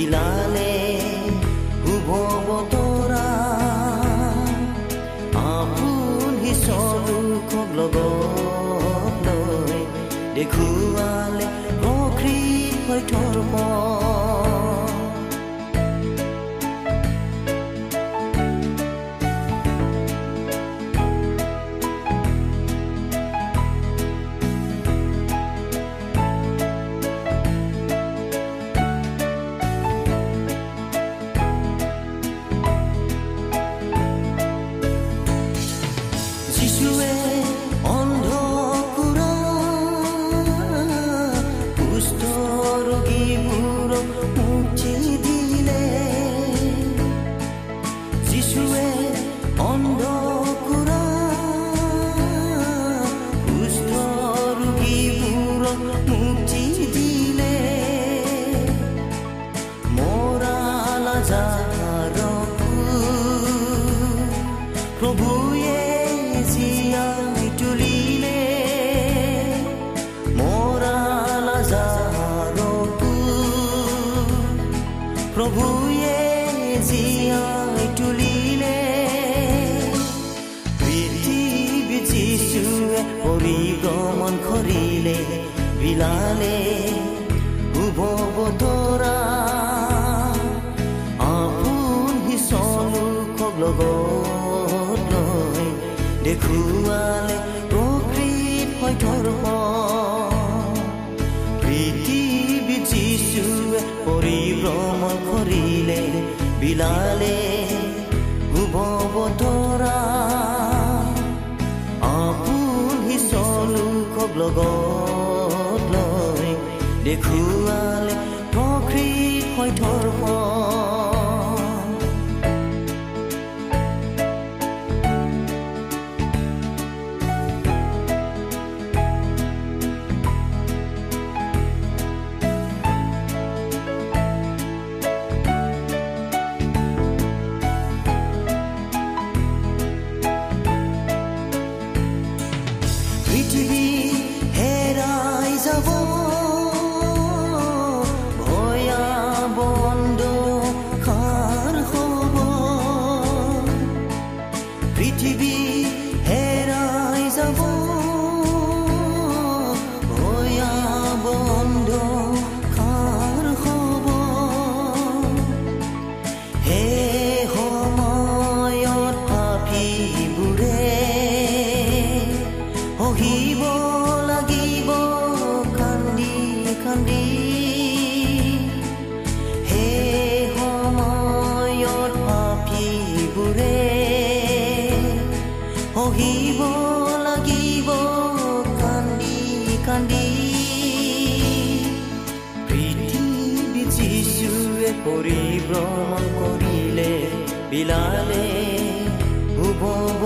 বিলালে শুভ বতৰা। আপুনি চলোকক লগত দেখুৱালে প্ৰকৃত সত্যৰ যিশুৱে বিলালে শুভ বতৰা আপুনি চলোকক লগত দেখুৱালে প্ৰকৃত সত্যৰ পৃথিৱী যিশুৱে পৰিভ্ৰমণ কৰিলে বিলালে শুভ বতৰা আপুনি চলোকক লগত সত্যৰ পৃথিৱী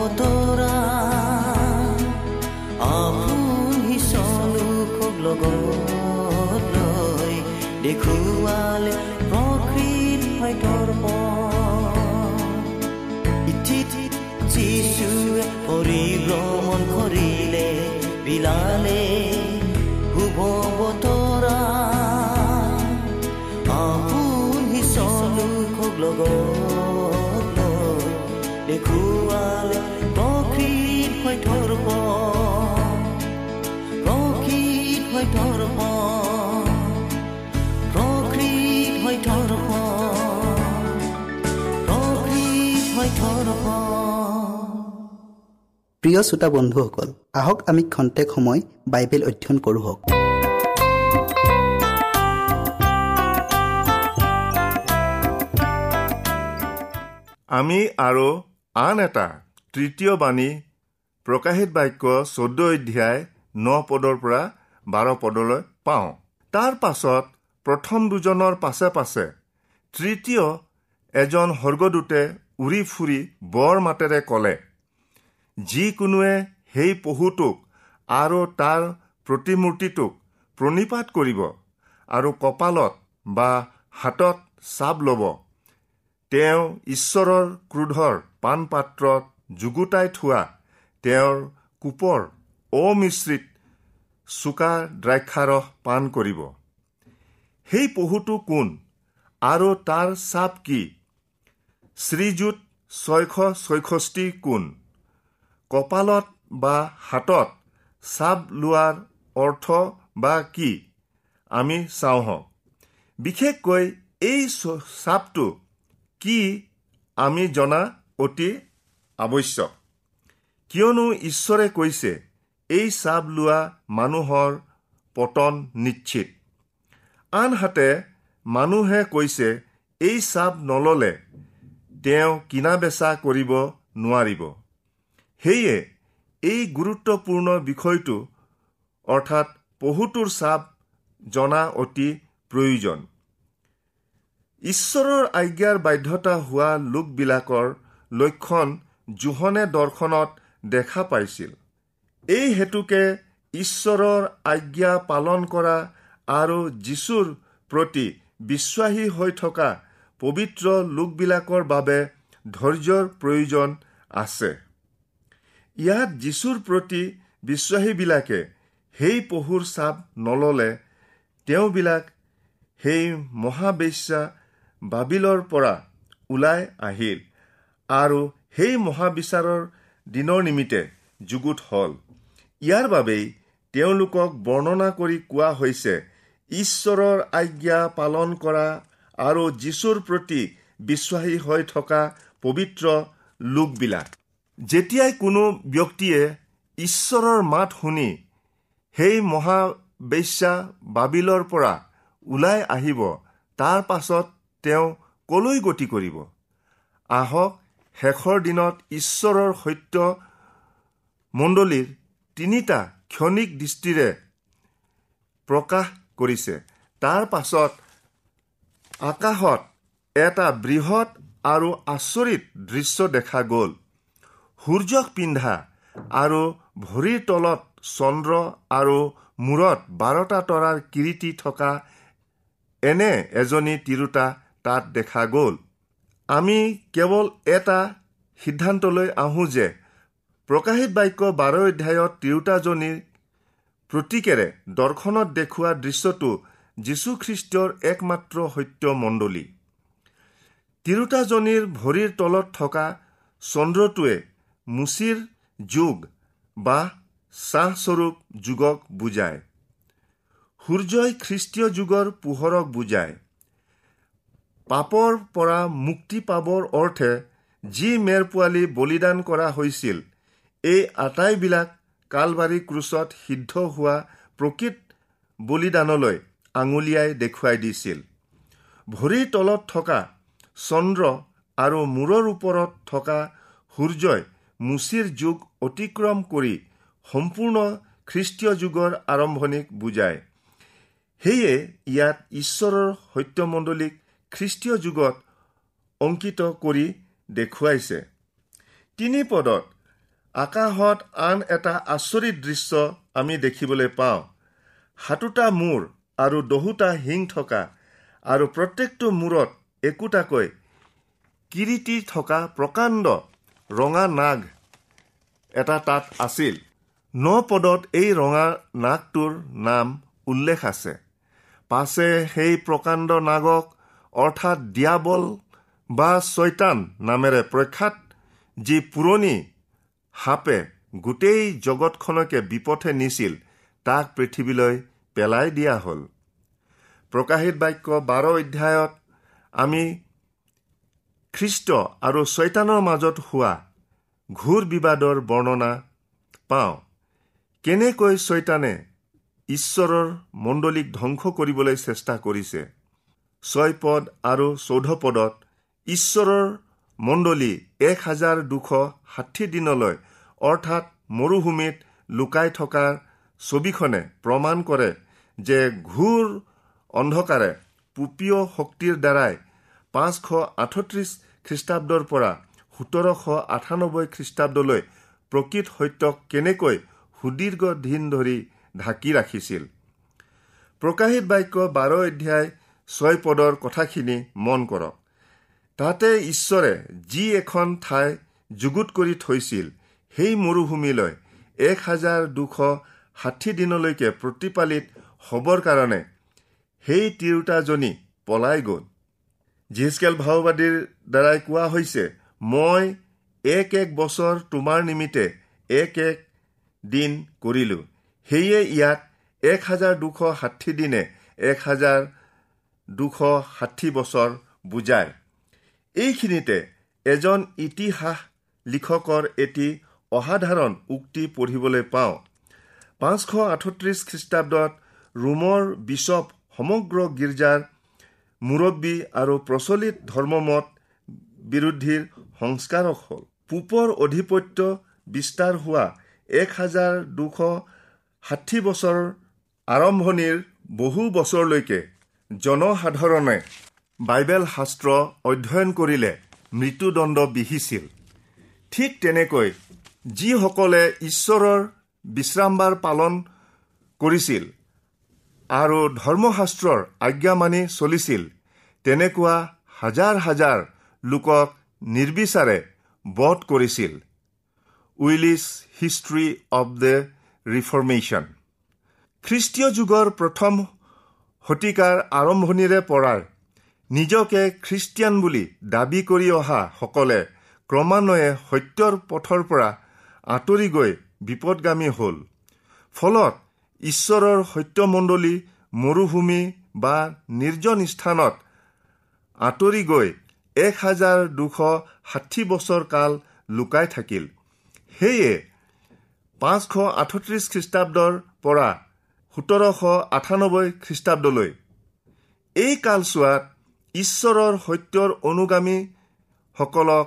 বতৰা। আপুনি চলোকক লগত লৈ দেখুৱালে প্ৰকৃত হয় ইঠিত যিচুৱে পৰিভ্ৰমণ কৰিলে বিলালে শুভ বতৰা প্ৰিয় শ্ৰোতা বন্ধুসকল আহক আমি খন্তেক সময় বাইবেল অধ্যয়ন কৰোঁ আমি আৰু আন এটা তৃতীয় বাণী প্ৰকাশিত বাক্য চৈধ্য অধ্যায় ন পদৰ পৰা বাৰ পদলৈ পাওঁ। তাৰ পাছত প্ৰথম দুজনৰ পাছে পাছে তৃতীয় এজন স্বৰ্গদূতে উৰি ফুৰি বৰ মাতেৰে ক'লে যিকোনোৱে সেই পহুটোক আৰু তাৰ প্ৰতিমূৰ্তিটোক প্ৰণিপাত কৰিব আৰু কপালত বা হাতত চাপ ল'ব। তেওঁ ঈশ্বৰৰ ক্ৰোধৰ পাণপাত্ৰত যুগুতাই থোৱা তেওঁৰ কোপৰ অমিশ্ৰিত চোকা দ্ৰাক্ষাৰস পাণ কৰিব। সেই পহুটো কোন আৰু তাৰ চাপ কি? শ্ৰীযুত ছয়শ ছয়ষষ্ঠি কোন কপালত বা হাতত চাপ লোৱাৰ অৰ্থ বা কি? আমি চাওঁ হওক বিশেষকৈ এই চাপটো কি আমি জনা অতি আৱশ্যক। কিয়নো ঈশ্বৰে কৈছে এই চাপ লোৱা মানুহৰ পতন নিশ্চিত। আনহাতে মানুহে কৈছে এই চাপ নললে তেওঁ কিনা বেচা কৰিব নোৱাৰিব। সেয়ে এই গুৰুত্বপূৰ্ণ বিষয়টো অৰ্থাৎ পহুটোৰ চাপ জনা অতি প্ৰয়োজন। ঈশ্বৰৰ আজ্ঞাৰ বাধ্যতা হোৱা লোকবিলাকৰ লক্ষণ জোহনে দৰ্শনত দেখা পাইছিল। এই হেতুকে ঈশ্বৰৰ আজ্ঞা পালন কৰা আৰু যীশুৰ প্ৰতি বিশ্বাসী হৈ থকা পবিত্ৰ লোকবিলাকৰ বাবে ধৈৰ্যৰ প্ৰয়োজন আছে। ইয়াত যীশুৰ প্ৰতি বিশ্বাসীবিলাকে সেই পহুৰ চাপ নললে তেওঁবিলাক সেই মহাবেশ্যা বাবিলৰ পৰা ওলাই আহিল আৰু সেই মহাবিচাৰৰ দিনৰ নিমিত্তে যুগুত হ'ল। ইয়াৰ বাবেই তেওঁলোকক বৰ্ণনা কৰি কোৱা হৈছে ঈশ্বৰৰ আজ্ঞা পালন কৰা আৰু যীশুৰ প্ৰতি বিশ্বাসী হৈ থকা পবিত্ৰ লোকবিলাক। যেতিয়াই কোনো ব্যক্তিয়ে ঈশ্বৰৰ মাত শুনি সেই মহাবেশ্যা বাবিলৰ পৰা ওলাই আহিব তাৰ পাছত তেওঁ কলৈ গতি কৰিব? আহক শেষৰ দিনত ঈশ্বৰৰ সত্য মণ্ডলীৰ তিনিটা ক্ষণিক দৃষ্টিৰে প্ৰকাশ কৰিছে। তাৰ পাছত আকাশত এটা বৃহৎ আৰু আচৰিত দৃশ্য দেখা গ'ল। সূৰ্যক পিন্ধা আৰু ভৰিৰ তলত চন্দ্ৰ আৰু মূৰত বাৰটা তৰাৰ কিৰিটি থকা এনে এজনী তিৰোতা তাত দেখা গ'ল। আমি কেৱল এটা সিদ্ধান্তলৈ আহোঁ যে প্ৰকাশিত বাক্য বাৰ অধ্যায়ত তিৰোতাজনীৰ প্ৰতীকেৰে দৰ্শনত দেখুওৱা দৃশ্যটো যীশুখ্ৰীষ্টৰ একমাত্ৰ সত্য মণ্ডলী তিৰোতাজনীৰ ভৰিৰ তলত থকা চন্দ্ৰটোৱে মুচিৰ যুগ বা চাহস্বৰূপ যুগক বুজায়। সূৰ্যই খ্ৰীষ্টীয় যুগৰ পোহৰক বুজায়। পাপৰ পৰা মুক্তি পাবৰ অৰ্থে যি মেৰ পোৱালি বলিদান কৰা হৈছিল এই আটাইবিলাক কালবাৰী ক্ৰুচত সিদ্ধ হোৱা প্ৰকৃত বলিদানলৈ আঙুলিয়াই দেখুৱাই দিছিল। ভৰিৰ তলত থকা চন্দ্ৰ আৰু মূৰৰ ওপৰত থকা সূৰ্যই মুচিৰ যুগ অতিক্ৰম কৰি সম্পূৰ্ণ খ্ৰীষ্টীয় যুগৰ আৰম্ভণিক বুজায়। সেয়ে ইয়াত ঈশ্বৰৰ সত্যমণ্ডলীক খ্ৰীষ্টীয় যুগত অংকিত কৰি দেখুৱাইছে। তিনি পদত আকাশত আন এটা আচৰিত দৃশ্য আমি দেখিবলৈ পাওঁ। সাতোটা মূৰ আৰু দহোটা শিং থকা আৰু প্ৰত্যেকটো মূৰত একোটাকৈ কিৰিটি থকা প্ৰকাণ্ড ৰঙা নাগ এটা তাত আছিল। ন পদত এই ৰঙা নাগটোৰ নাম উল্লেখ আছে। পাছে সেই প্ৰকাণ্ড নাগক অৰ্থাৎ দিয়াবল বা ছয়তান নামেৰে প্ৰখ্যাত যি পুৰণি সাপে গোটেই জগতখনকে বিপথে নিছিল তাক পৃথিৱীলৈ পেলাই দিয়া হ'ল। প্ৰকাশিত বাক্য বাৰ অধ্যায়ত আমি খ্ৰীষ্ট আৰু ছয়তানৰ মাজত হোৱা ঘূৰ বিবাদৰ বৰ্ণনা পাওঁ। কেনেকৈ ছয়তানে ঈশ্বৰৰ মণ্ডলীক ধ্বংস কৰিবলৈ চেষ্টা কৰিছে? ছয় পদ আৰু চৌধ পদত ঈশ্বৰৰ মণ্ডলী এক হাজাৰ দুশ ষাঠি দিনলৈ অৰ্থাৎ মৰুভূমিত লুকাই থকাৰ ছবিখনে প্ৰমাণ কৰে যে ঘূৰ অন্ধকাৰে পুপীয় শক্তিৰ দ্বাৰাই পাঁচশ আঠত্ৰিছ খ্ৰীষ্টাব্দৰ পৰা সোতৰশ আঠানব্বৈ খ্ৰীষ্টাব্দলৈ প্ৰকৃত সত্যক কেনেকৈ সুদীৰ্ঘ দিন ধৰি ঢাকি ৰাখিছিল। প্ৰকাশিত বাক্য বাৰ অধ্যায় ছয় পদৰ কথাখিনি মন কৰক। তাতে ঈশ্বৰে যি এখন ঠাই যুগুত কৰি থৈছিল সেই মৰুভূমিলৈ এক হাজাৰ দুশ ষাঠি দিনলৈকে প্ৰতিপালিত হ'বৰ কাৰণে সেই তিৰোতাজনী পলাই গ'ল। জিজকেল ভাওবাদীৰ দ্বাৰাই কোৱা হৈছে মই এক এক বছৰ তোমাৰ নিমিত্তে এক এক দিন কৰিলোঁ। সেয়ে ইয়াত এক হাজাৰ দুশ ষাঠি দিনে এক হাজাৰ দুশ ষাঠি বছৰ বুজায়। এইখিনিতে এজন ইতিহাস লিখকৰ এটি অসাধাৰণ উক্তি পঢ়িবলৈ পাওঁ। পাঁচশ আঠত্ৰিছ খ্ৰীষ্টাব্দত ৰোমৰ বিশ্বপ সমগ্ৰ গীৰ্জাৰ মুৰব্বী আৰু প্ৰচলিত ধৰ্মমত বিৰোধীৰ সংস্কাৰক হ'ল। পূপৰ অধিপত্য বিস্তাৰ হোৱা এক হাজাৰ দুশ ষাঠি বছৰ আৰম্ভণিৰ বহু বছৰলৈকে জনসাধাৰণে বাইবেল শাস্ত্ৰ অধ্যয়ন কৰিলে মৃত্যুদণ্ড বিহিছিল। ঠিক তেনেকৈ যিসকলে ঈশ্বৰৰ বিশ্ৰামবাৰ পালন কৰিছিল আৰু ধৰ্মশাস্ত্ৰৰ আজ্ঞা মানি চলিছিল। তেনেকুৱা হাজাৰ হাজাৰ লোকক নিৰ্বিচাৰে বধ কৰিছিল। Wylie's History of the Reformation. খ্ৰীষ্টীয় যুগৰ প্ৰথম শতিকাৰ আৰম্ভণিৰে পৰাই নিজকে খ্ৰীষ্টিয়ান বুলি দাবী কৰি অহা সকলে ক্ৰমান্বয়ে সত্যৰ পথৰ পৰা আঁতৰি গৈ বিপদগামী হ'ল। ফলত ঈশ্বৰৰ সত্যমণ্ডলী মৰুভূমি বা নিৰ্জন স্থানত আঁতৰি গৈ এক হাজাৰ দুশ ষাঠি বছৰ কাল লুকাই থাকিল। সেয়ে পাঁচশ আঠত্ৰিছ খ্ৰীষ্টাব্দৰ পৰা সোতৰশ আঠানব্বৈ খ্ৰীষ্টাব্দলৈ এই কালচোৱাত ঈশ্বৰৰ সত্যৰ অনুগামীসকলক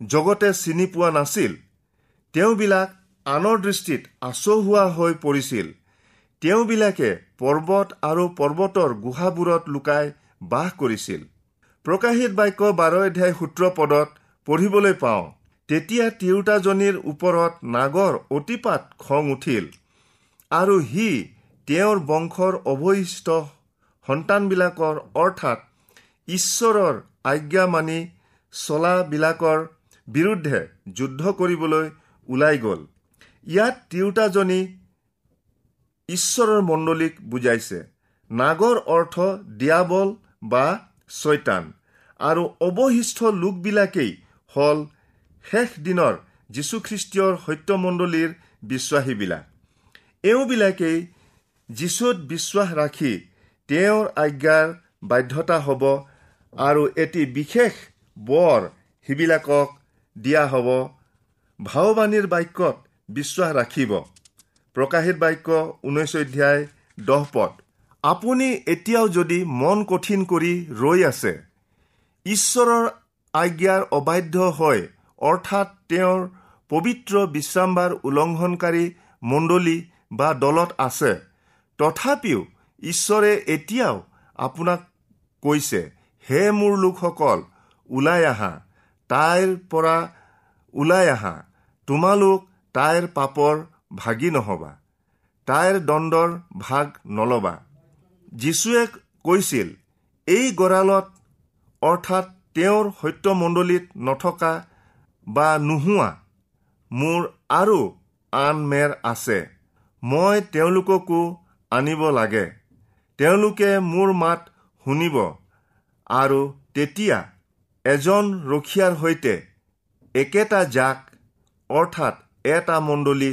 জগতে চিনি পোৱা নাছিল। তেওঁবিলাক আনৰ দৃষ্টিত আচহুৱা হৈ পৰিছিল। তেওঁবিলাকে পৰ্বত আৰু পৰ্বতৰ গুহাবোৰত লুকাই বাস কৰিছিল। প্ৰকাশিত বাক্য বাৰ অধ্যায় সূত্ৰ পদত পঢ়িবলৈ পাওঁ তেতিয়া তিৰোতাজনীৰ ওপৰত নাগৰ অতিপাত খং উঠিল আৰু সি তেওঁৰ বংশৰ অৱশিষ্ট সন্তানবিলাকৰ অৰ্থাৎ ঈশ্বৰৰ আজ্ঞা মানি চলাবিলাকৰ বিৰুদ্ধে যুদ্ধ কৰিবলৈ ওলাই গ'ল। ইয়াত তিৰোতাজনী ঈশ্বৰৰ মণ্ডলীক বুজাইছে নাগৰ অৰ্থ দিয়াবল বা ছয়তান আৰু অৱশিষ্ট লোকবিলাকেই হ'ল শেষ দিনৰ যীশুখ্ৰীষ্টীয়ৰ সত্যমণ্ডলীৰ বিশ্বাসীবিলাক। এওঁবিলাকেই যীশুত বিশ্বাস ৰাখি তেওঁৰ আজ্ঞাৰ বাধ্যতা হ'ব আৰু এটি বিশেষ বৰ সিবিলাকক দিয়া হ'ব। ভাওবাণীৰ বাক্যত বিশ্বাস ৰাখিব। প্ৰকাশিত বাক্য ঊনৈছ অধ্যায় দহ পদ। আপুনি এতিয়াও যদি মন কঠিন কৰি ৰৈ আছে ঈশ্বৰৰ আজ্ঞাৰ অবাধ্য হয় অৰ্থাৎ তেওঁৰ পবিত্ৰ বিশ্ৰামবাৰ উলংঘনকাৰী মণ্ডলী বা দলত আছে তথাপিও ঈশ্বৰে এতিয়াও আপোনাক কৈছে হে মোৰ লোকসকল ওলাই আহা তাইৰ পৰা ওলাই আহা তোমালোক তাইৰ পাপৰ ভাগি নহবা তাইৰ দণ্ডৰ ভাগ নলবা। যীশুৱে কৈছিল এই গঁড়ালত অৰ্থাৎ তেওঁৰ সত্যমণ্ডলীত নথকা বা নোহোৱা মোৰ আৰু আন মেৰ আছে। মই তেওঁলোককো আনিব লাগে। তেওঁলোকে মোৰ মাত শুনিব আৰু তেতিয়া এজন ৰখীয়াৰ সৈতে একেটা জাক অৰ্থাৎ এটা মণ্ডলী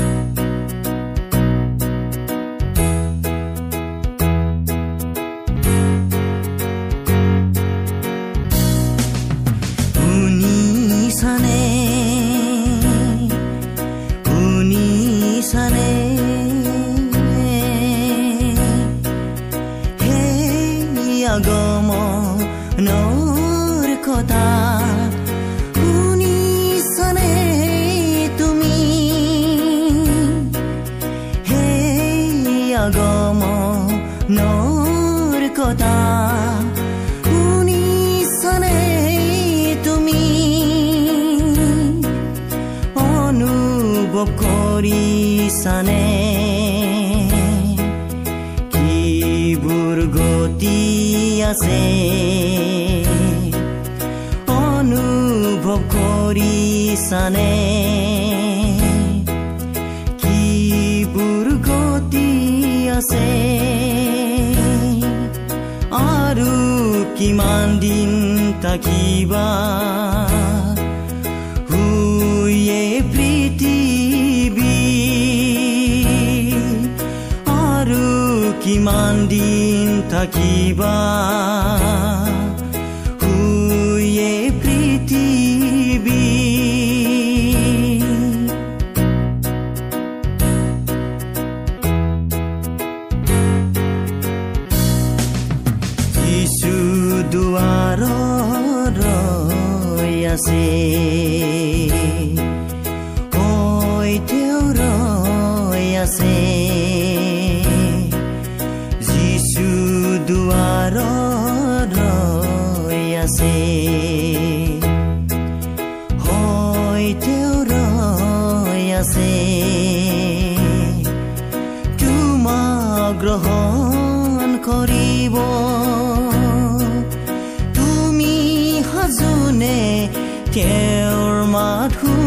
সেই আগমনৰ কথা শুনিছানে তুমি সেই আগমনৰ কথা শুনিছানে তুমি অনুভৱ কৰিছানে আছে। অনুভৱ কৰিছানে? কিবোৰ গতি আছে? আৰু কিমান দিন থাকিবা? দিন থাকিবা শুয়ে তেওঁৰ মাত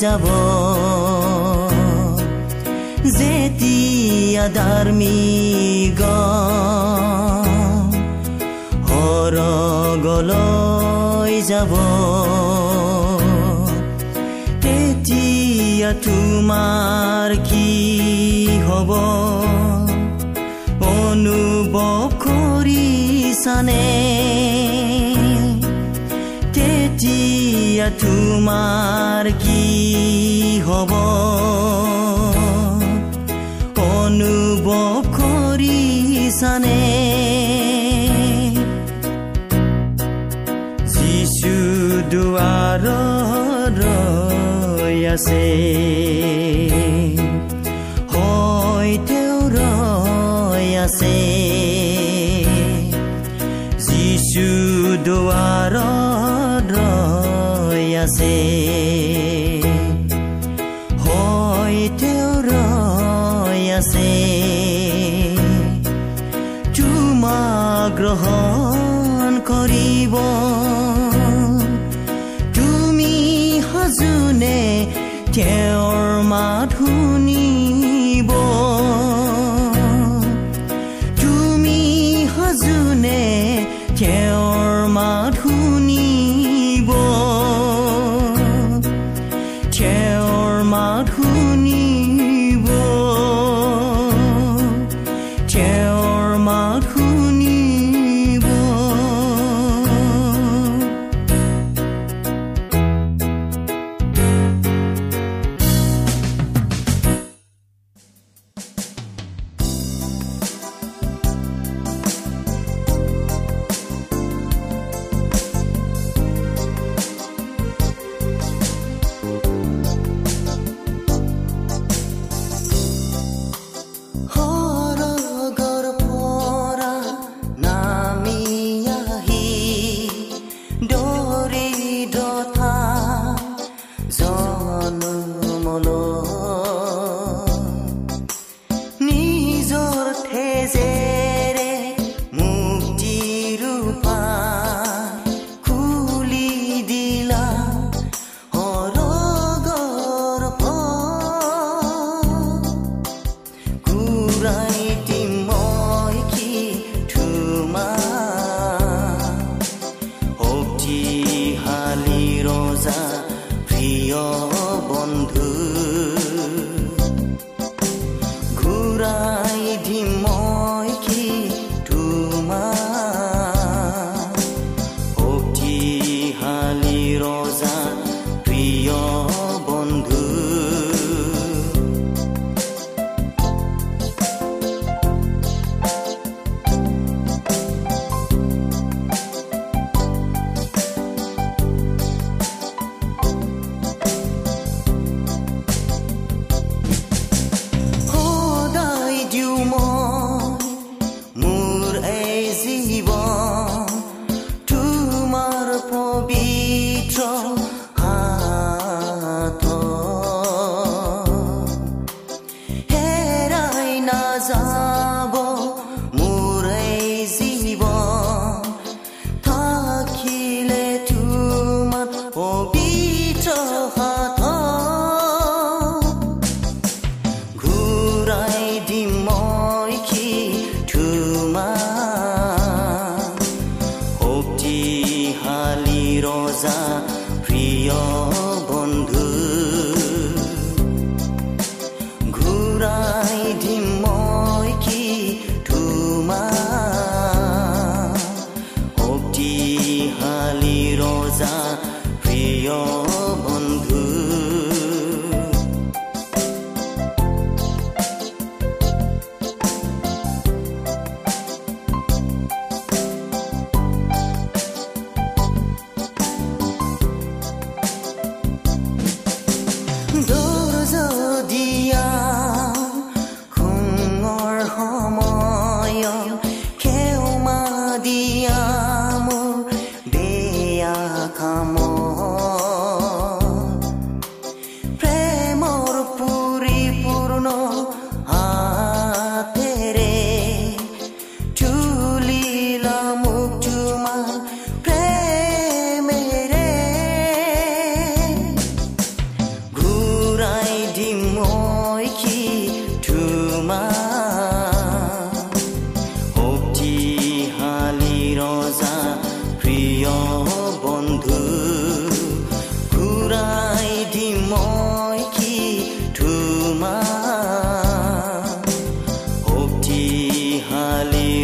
যাব। যেতিয়া ধাৰ্মিক সৰগলৈ যাব। তেতিয়া তোমাৰ কি হ'ব? অনুভৱ কৰিছানে? তোমাৰ কি হ'ব। অনুভৱ কৰিছানে? যিচু দুৱাৰ আছে। হয় তেওঁ ৰৈ আছে। যিচু দুৱাৰ আছে।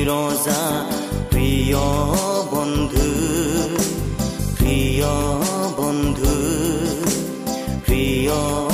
ৰজা প্ৰিয় বন্ধু প্ৰিয় বন্ধু প্ৰিয়